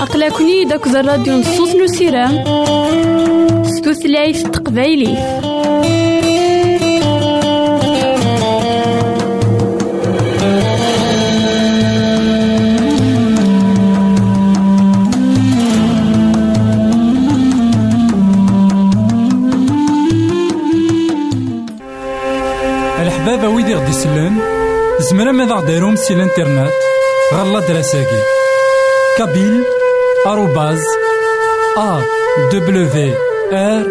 أقلكني داك الراديو نصوص نسيرام ستوثلايف تقبايلي. الحبابة ويدي غدي يسلن تمرم ماذا غديرهم سي الانترنت غالا دراساكي كابيل آروباز أ دبليو آر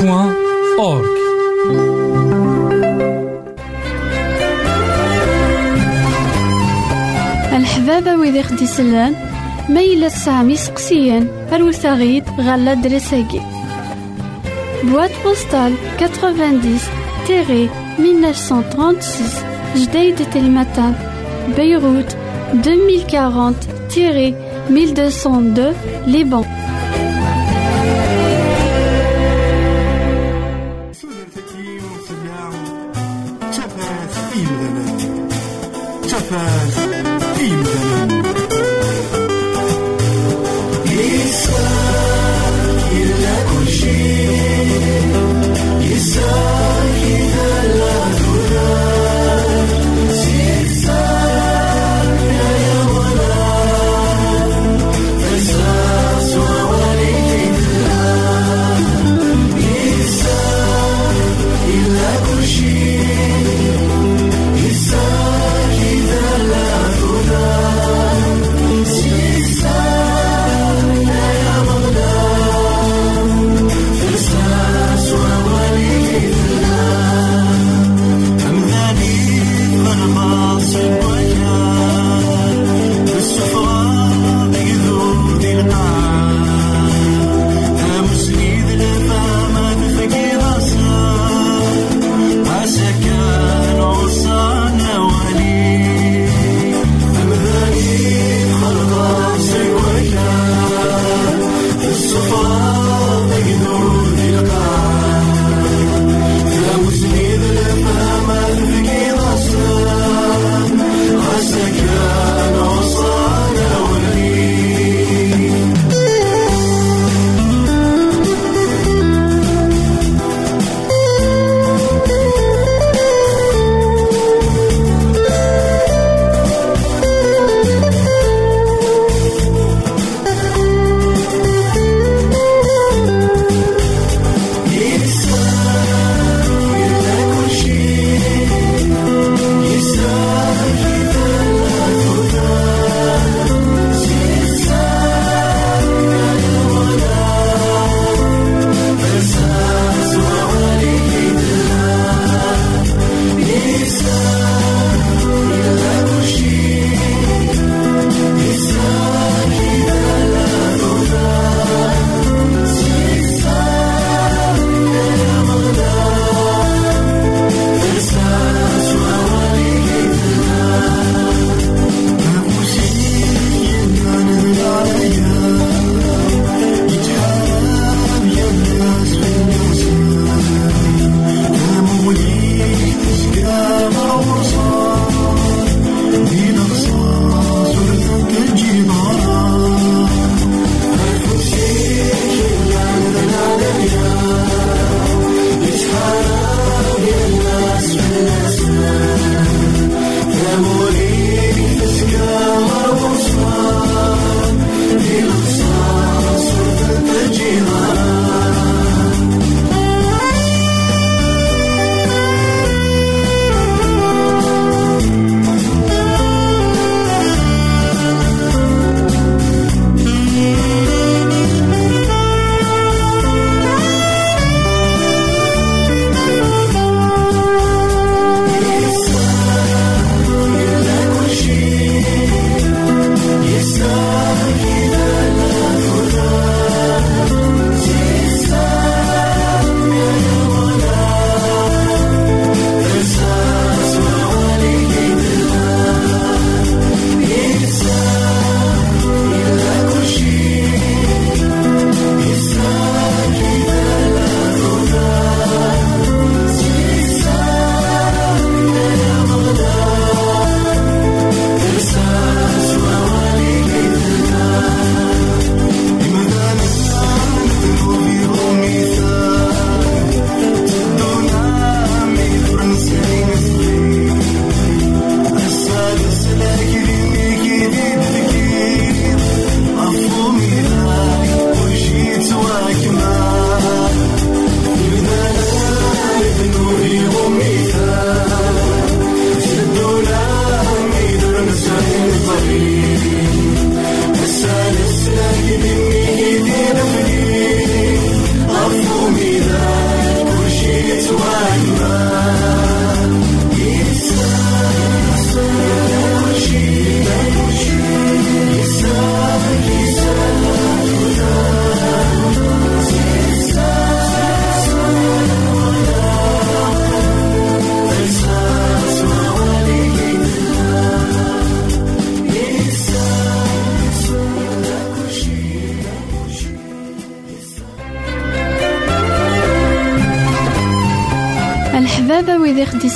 بوان أورك الحبابة ويدي خدي سلان ميلا سامي سقسيان الوثاغيد غالا دراساكي Boîte بوستال 90 1936 Jdeïd Telmatan, Beyrouth 2040-1202, Liban.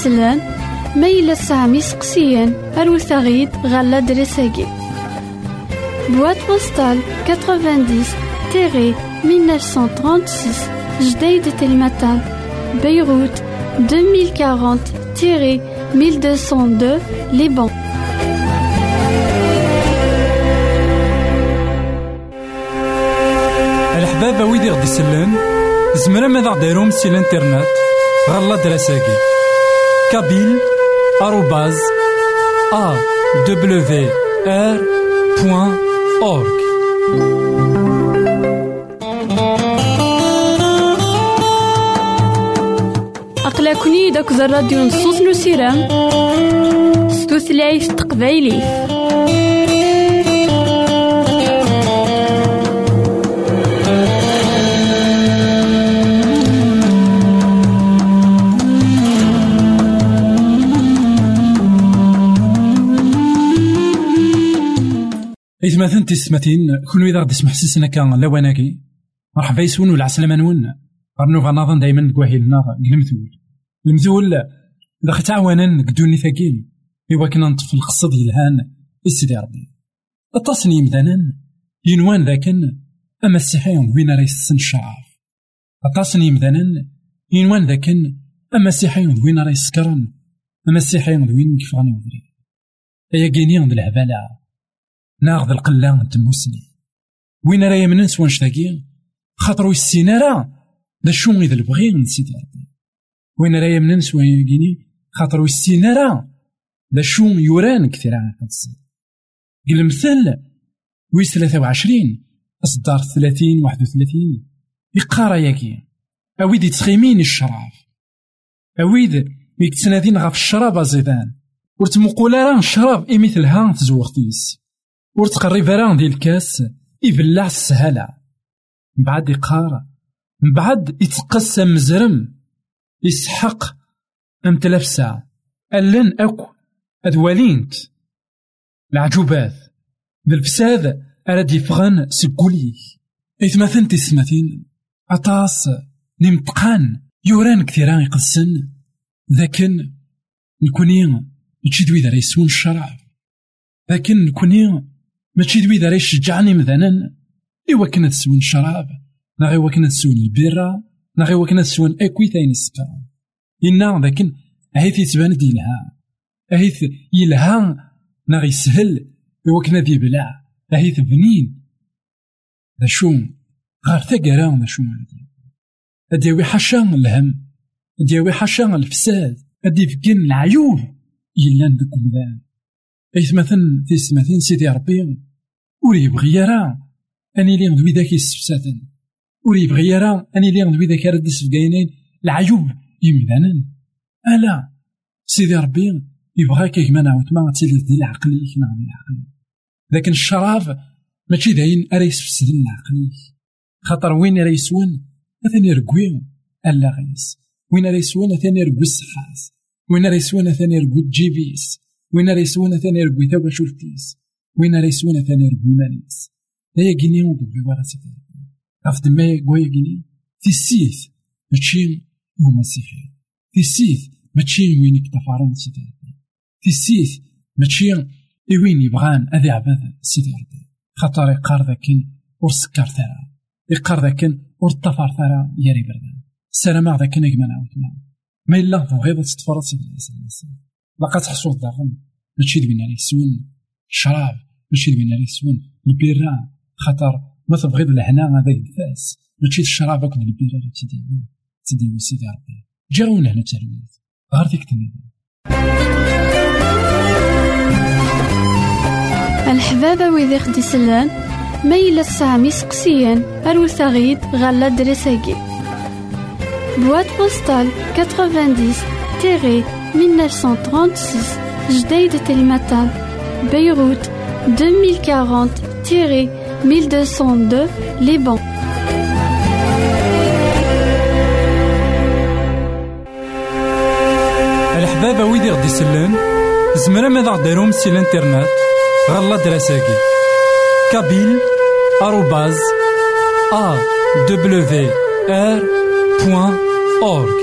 ويدي خديسلان ما يلا تسعام يسقسيان أروت غيد غالا دريساكي. بواد بوستال 90 تيري 1936 جديد تلمتان بيروت 2040 تيري 1202 لبنان الحبابة ويدي غدي يسلن زمرا ماذا غديرهم سي الانترنت؟ غالا دراساكي أورك أقلكني داك الراديو نصوص نسيرام ستوثلايف تقبايلي إثماثن تسمتين كل إذا غدي سمح سيسنا كان لواناكي مرحبا يسون ولا عسلامة نون. غنوفا نظن دايما كواهيلنا المثول المثول إذا ختعوانا قدوني ثاكين إوا كنا نطفي القصد يلهان. السيدي ربي. التصني يمدانا ينوان ذاكن. أما السيحين وين راه يسن الشعاف؟ التصني يمدانا ينوان ذاكن. أما السيحين وين راه يسكرن؟ أما السيحين وين كيف غنوضري أيا كيني الهبالة. ناخذ القلة تموسني وين راه يمنن سوان شتاكي خاطرو السينارا دا شو إذا البغي نسيت ربي. وين راه يمنن سوان يجيني خاطرو السينارا دا شو يوران كثير عن قل المثل ويس ثلاثة وعشرين أصدار ثلاثين واحد وثلاثين. يقارا ياكي أويد يتخيمين الشراف أويد يكتسنادين غاف الشراب أزيدان. ورتمقول راه الشراب مثلها تزوغتيس ور تقرب راه ديال الكاس يبلع السهالة. بعد يقار بعد يتقسم مزرم يسحق أم تلاف ساعة ألن أكو أدوالينت العجوبات. ذا الفساد أراد يفغن سبقوليه إثمثن تسمثين أطاس نمتقان. يوران كثيران يقسن. ذاكن نكوني نتشي دوي ذا يسون الشرع. لكن نكوني ماشي دوي ذا يشجعني مثلا؟ إوا كنا تسون الشراب نا غيوا كنا تسون البيرة نا غيوا كنا تسون أكوي ثاني السكر إنا لكن هيث يتبان يلها هيث يلها نا يسهل إوا كنا دي بلع هيث بنين. ذا شو غار ثقرا ذا شو أديوي حشا الهم. أديوي حشا الفساد. أدي فكين العيوب يلان دك مذان إيث مثلا تيسمثين سيدي ربي ور يبغي يرى أني لي ذوي ذاك يسفساتن ور يبغي يرى أني لي ذوي ذاك رد يسفقاينين العيوب يمدانا ألا سيدي ربي يبغى كيك ما نعاود ما تيلي دي العقل نعم العقل لكن الشراب ماشي داين أرا يسفسدن العقل خاطر وين راه يسون أثاني ألا غيس. وين راه يسون أثاني ركوي وين راه يسون أثاني ركوي جيبيس وين راه يسوون ثاني ربي؟ ثوا شوفتيس وين راه يسوون ثاني ربي؟ ماليس هيا كيني ودبي ورا سيدي غاف دما كويا كيني في السيث ماشي هو مسيحي في السيث ماشي وين يكتفارون سيدي ربي. في السيث ماشي وين يبغان أذي عباد سيدي ربي. خاطر يقار ذاكن ور سكر ثرا يقار ذاكن ور طفر ثرا ياري بردان. السلام ذاكن كما نعاود ما إلا تبغيض تتفرط سيدي باقا تحصل داغن ماشي دوينا لي سون الشراب ماشي دوينا لي سون البيرا خاطر ما تبغيض الهنا هذا الفاس ماشي الشراب اكل البيرا اللي تديوي تديوي سيدي ربي. جاونا هنا تلميذ غير ديك التلميذ الحبابة ويدي خدي سلان ما إلا تسعام يسقسيان أروت غيد غالا دريساكي. بواد بوستال 90 تيري 1936 جديد تلمتان بيروت 2040 تيري 1202 لبنان الحبابة ويدي غدي يسلن زمرا ماذا غديرهم سي الإنترنت؟ غالا دراساكي كابيل آروباز أ دبليو آر بوان أورك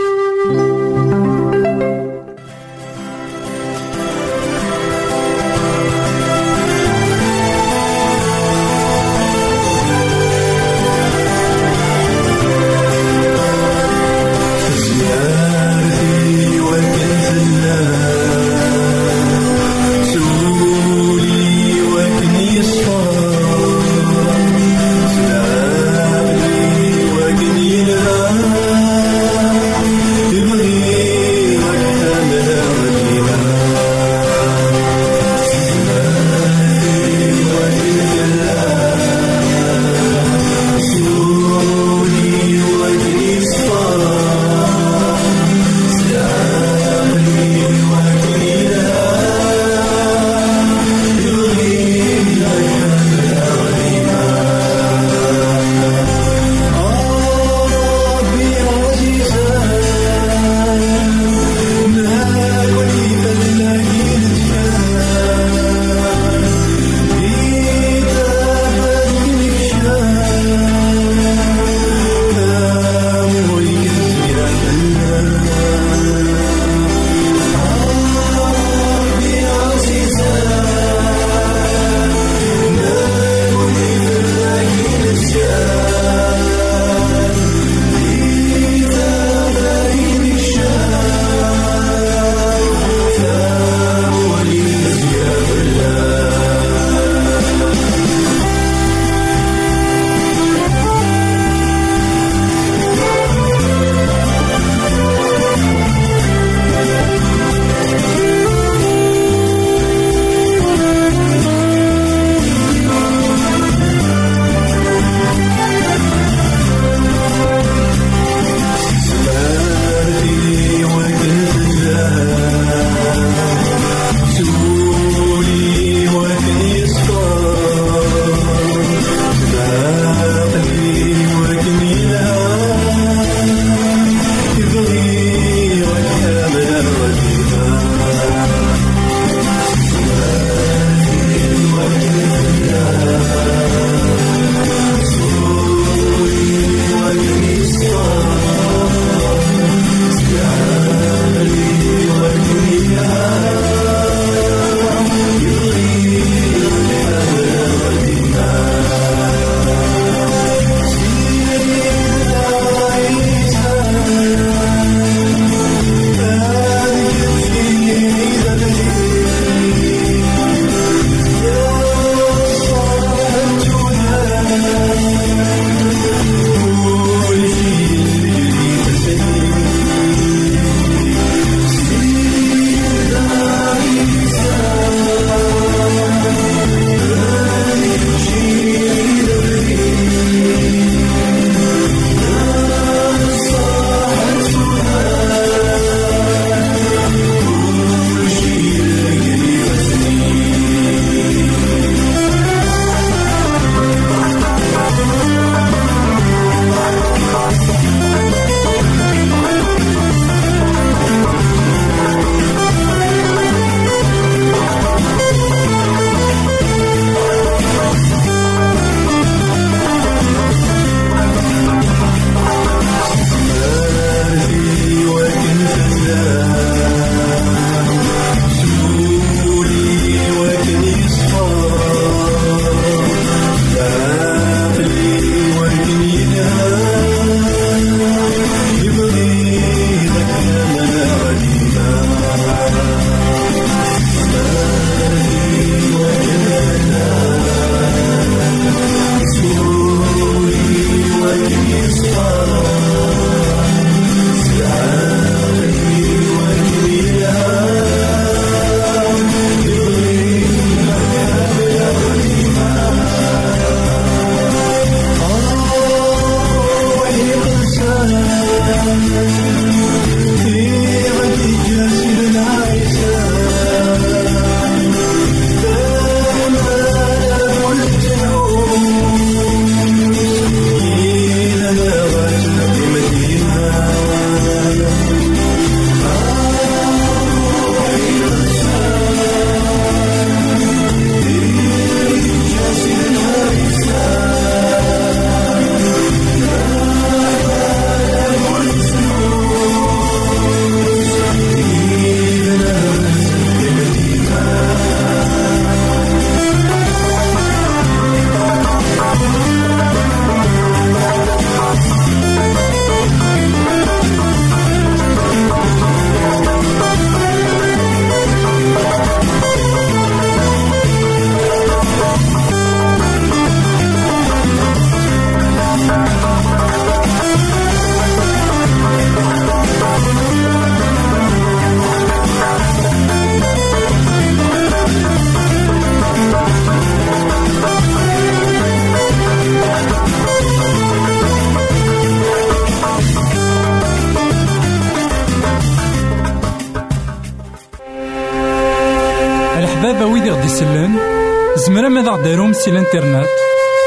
ديروم سي الانترنت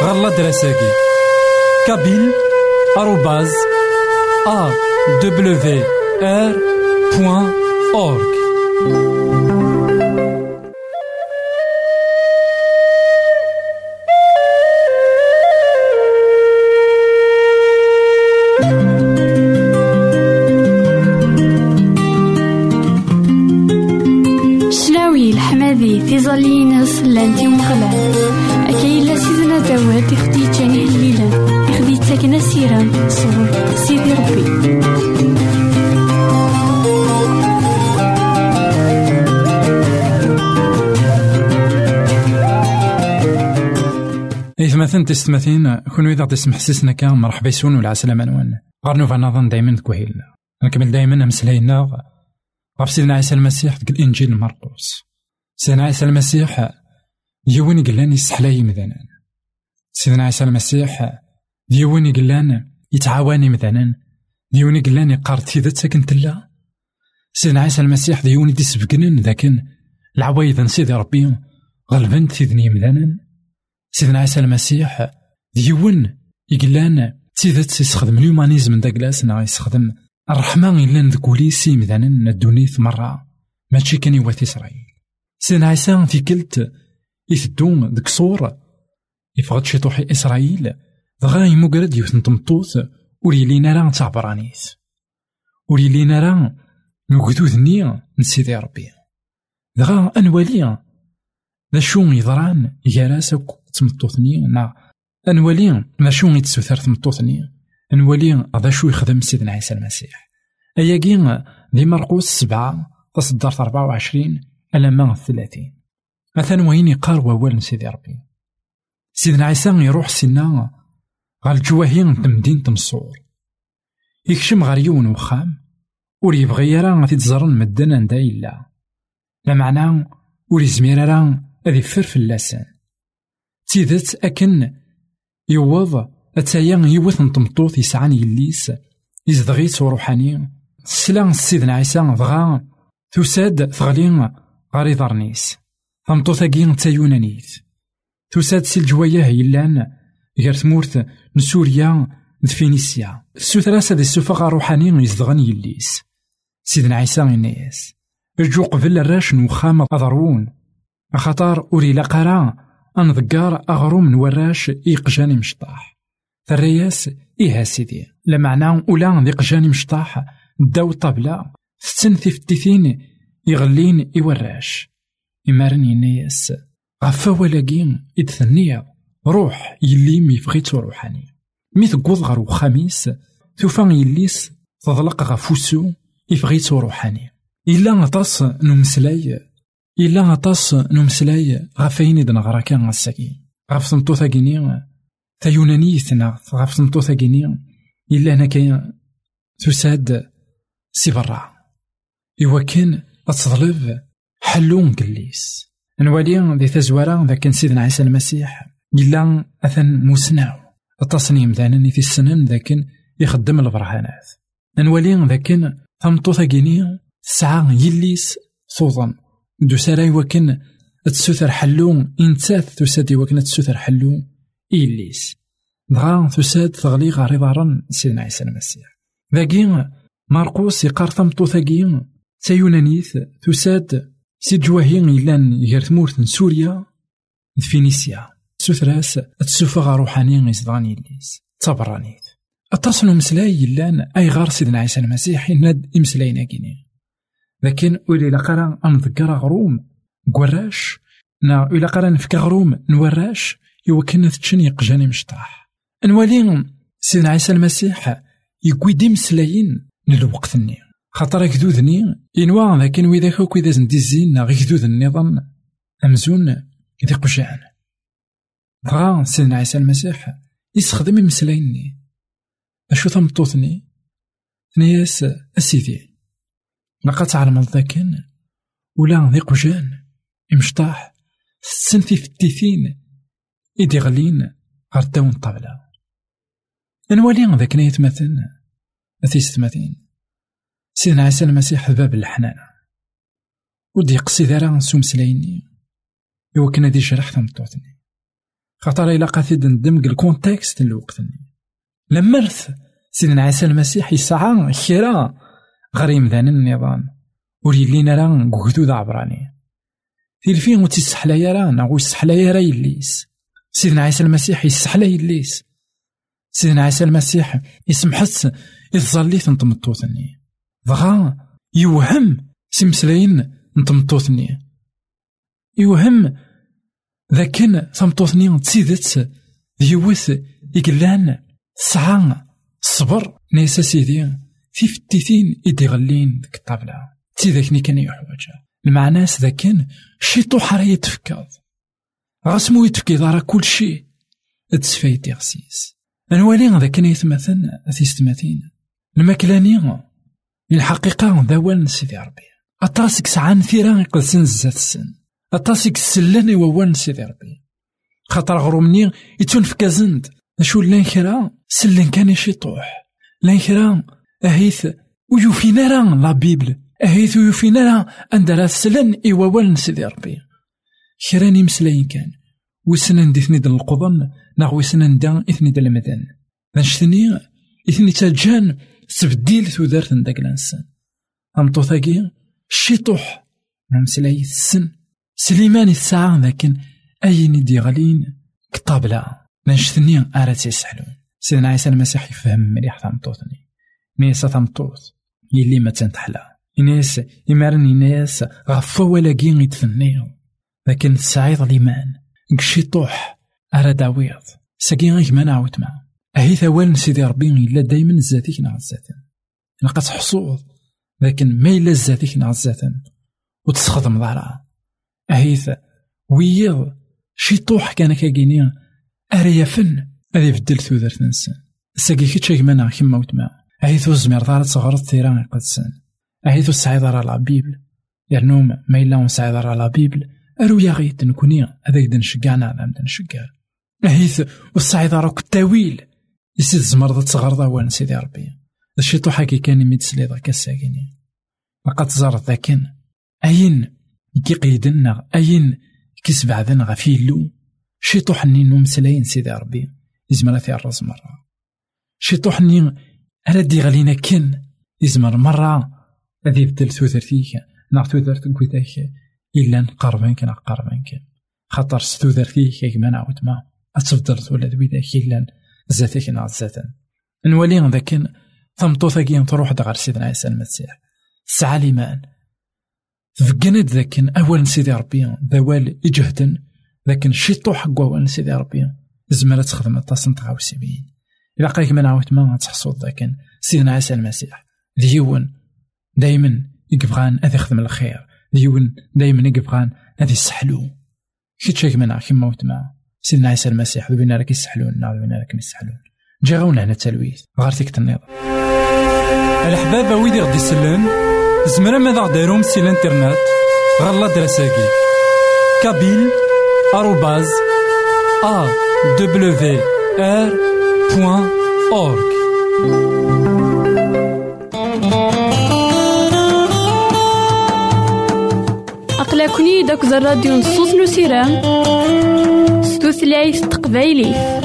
غالا دراساكي كابيل آروباز أ دبليو آر بوان أورك تستمثين كون إذا تسمح سيسنا كان مرحبا يسون ولا عسلامة نوان غير نوفا نظن دايما تكوهيلنا نكمل دايما مسلاينا غير سيدنا عيسى المسيح ديك الإنجيل مرقوس. سيدنا عيسى المسيح يوين قلان يسحلاي مثلا سيدنا عيسى المسيح ديوين قلان يتعاوني مثلا ديوين قلان يقار تيدت ساكن تلا سيدنا عيسى المسيح ديوين دي سبقنن ذاكن العوايد سيدي ربي. غلبن تيدني مثلا سيدنا عيسى المسيح ديون يقلان تيدت يستخدم اليومانيزم داك لاس يستخدم الرحمة إلا ذكولي سي مثلا الدونيث مرة ماشي كان يوات إسرائيل. سيدنا عيسى في كلت يثدون ديك صور يفقد شي طوحي إسرائيل. دغا يمقرد يوث تمطوط وليلينا راه تعبرانيس وليلينا راه نقدوذني نسيدي ربي. دغا أنوالي ذا شو يضران ياراس تمطوثني نا. أنوالي ذا شو يتسوثر تمطوثني؟ أنوالي ذا شو يخدم سيدنا عيسى المسيح؟ أياكي دي مرقوس سبعة تصدرت أربعة وعشرين ألما ثلاثين؟ مثلا وين يقال ووال سيدي ربي؟ سيدنا عيسى يروح سنا غال الجواهين تمدين تمصور. يكشم غير يون وخام ور يبغي راه غادي تزرن مدن عندها إلا. لا معنى ور يزمير راه غادي يفر فلاسان تيدت أكن يوض أتايا يوث نطمطوط يسعان يليس يزدغيت وروحاني سلا سيدنا عيسى دغا تساد ثغلين غاري ضرنيس ثمطوثاكي تايونانيت تساد سي الجوايه يلان غير تمورت نسوريا دفينيسيا السوثراسة دي السفاقة روحاني يزدغن يليس سيدنا عيسى الناس رجو قبل الراش نوخام أضرون خطار أوري لقرا أنذكار أغروم نوراش إيقجاني مشطاح. ثرياس إيها سيدي لمعنى أولا ذي قجاني مشطاح داو الطبلة ستن ثفتيثين يغلين إوراش. إمارن ينايس غفا ولاقين إدثنيا روح يلي ميفغيتو روحاني. مي تقوض غير وخميس توفا يليس تضلق غفوسو يفغيتو روحاني. إلا غطاس نمسلاي إلا غطاس نمسلاي غفاين إذن غرا كان غساكي. غف تمطو ثاقيني تايونانيتنا غف تمطو ثاقيني إلا هنا كاين تساد سي برا إوا كان أتظلف حلون قليس. نوالي ذي تزوارا ذا كان سيدنا عيسى المسيح. إلا أثن موسناو التصنيم ذانا في السنن ذاكن يخدم البرهانات. نوالي ذاكن ثمطو ثاقيني تسعى يليس صوضا دو سراي وكن تسوثر حلو إنتاث تساد وكن تسوثر حلو إليس دغا تساد تغلي غاري ضارن سيدنا عيسى المسيح. ذاكي مارقوس يقار ثمطو ثاقي سيونانيث تساد سي جواهين إلان غير ثمورت سوريا فينيسيا. سوثراس تسوفغ روحاني يزدغان يليس تبرانيت أتصل مسلاي يلان أي غار سيدنا عيسى المسيح يناد إمسلاينا كيني لكن ولي لقرا أنذكر غروم. قراش؟ نا إلا قرا نفك غروم. نوراش؟ يوكن تشن يقجاني مشطاح نوالي سيدنا عيسى المسيح يقوي دي مسلايين للوقت الني خاطر كدودني إنوا لكن وإذا كوك إذا زندي الزين كدود النظام. أمزون ذي قجان بغا سيدنا عيسى المسيح يستخدم مسلايني أشو تمطوطني ثنياس أسيدي. لقد تعلم ذاكن ولا ذي قجان إمشطاح ستن في فتيثين إدي غلين غير داون الطابلة نوالي ذاك يتمثل أثي ستماثين سيدنا عيسى المسيح باب الحنان. ودي يقصي ذرا سومسلايني إوا كان دي جرح ثمطوطني خاطر إلا قاثي ندمج الكونتكست الوقتني لمرث سيدنا عيسى المسيح يسعى كرا غريم ذان النظام وليلينا راه قهدو ذا عبراني. تيلفين وتيسحلا راه ناغو يسحلا راه يليس. سيدنا عيسى المسيح يسحلا يليس. سيدنا عيسى المسيح يسمحت يظليت نتمطوثني. بغا يوهم سمسلاين نتمطوثني. يوهم ذاكن تمطوثني تسيدت ديوث يقلان سعى صبر نيسا سيدي. في فتيتين إدي غلين ديك الطابلة. تي ذاكني كان يحوجها المعناس ذاكن شي طوحة راه يتفكاض غاسمو يتفكي راه كل شي. تسفاي تيغسيس نوالي ذا كان يتمثل تيستماتين الماكلاني الحقيقة ذوال سيدي ربي. أطاسك سعان ثيرا يقدسن زات السن أطاسك سلان يوال سيدي ربي. خاطر غرومني يتون في كازند شو لأن كرا سلن كان يشيطوح لأن كرا أهيث ويوفينا راه لا بيبل. أهيث ويوفينا راه أندرا سلن إيوال سيدي ربي. كراني مسلاين كان. وسنن دي ثنيد القضن ناغ وسنن دا إثني دا المدن. نشتني إثني تاجان تبديل ثودارت داك الانسان أمطوثاكي شيطوح. نمسلاي السن. سليمان الساعة لكن أين دي غالين؟ كطابلة نشتني أرات يسحلون سيدنا عيسى المسيح يفهم مليح ثمطوثني نيسا ثمطوث يلي ما تنتحلا إناس إمارن إناس غفا ولا كين يتفنيو لكن سعيد الإيمان كشيطوح أرا داويض ساكي غيك ما نعاود معاه أهي ثوال سيدي ربي إلا دايما زاتيك نع زاتن لقات حصول لكن ما إلا زاتيك نع زاتن وتسخدم ضارع أهيث ويض شي طوح كان كاكيني أريا فن أذي يبدل ثوذر ننسان ساقي كيتش كمانا كيما وتما أهيث الزمير ضارت صغرت ثيران قدسان أهيث السعيد على بيبل. يرنوم ما إلا ونسعيد على بيبل. أرو يا غيت نكوني هذاك دنشقعنا على دنشقع أهيث والسعيد راك التاويل يسيد زمرض تصغر ضوان سيدي ربي. الشيطو حكي كان يميد سليضة كالساقيني لقد زارت ذاكن. أين؟ كي قيدنا أين؟ كي سبعدنا غفي اللو شيطو حنين ومسلاين سيدي ربي. يزمر في الراس مرة شيطو حنين ألا دي غالينا كن؟ يزمر مرة هذي يبدل ثوثرتيك ناغ ثوثرت كويتاك إلا نقربن كنا قربن كن خاطر ثوثرتيك كما نعاود ما. أتفضل ولا ذويداك إلا زاتك ناغ زاتن. نولي ذاك ثمطوثاكي تروح غير سيدنا عيسى المسيح. سعى الإيمان فكنت ذاك أول سيدي ربي. ذوال إجهدن. لكن شيطو حق أول سيدي ربي. زمرة تخدم تصنت غاو سيبين إلا من عاوت ما تحصل ذاك سيدنا عيسى المسيح ديون دايما يقبغان أذي يخدم الخير ديون دايما يقبغان أذي يسحلو. كي من كيما موت ما. سيدنا عيسى المسيح ذوبنا راك يسحلون ذوبنا راك يسحلون جا غاونا هنا التلويث. غار تيك النظام الحباب ويدي غدي يسلم زمرا ماذا غديرهم سي الإنترنت؟ غالا دراساكي كابيل آروباز أ دبليو آر أقلكني داك الراديو نصوص نسيران ستوثلايف تقبايليه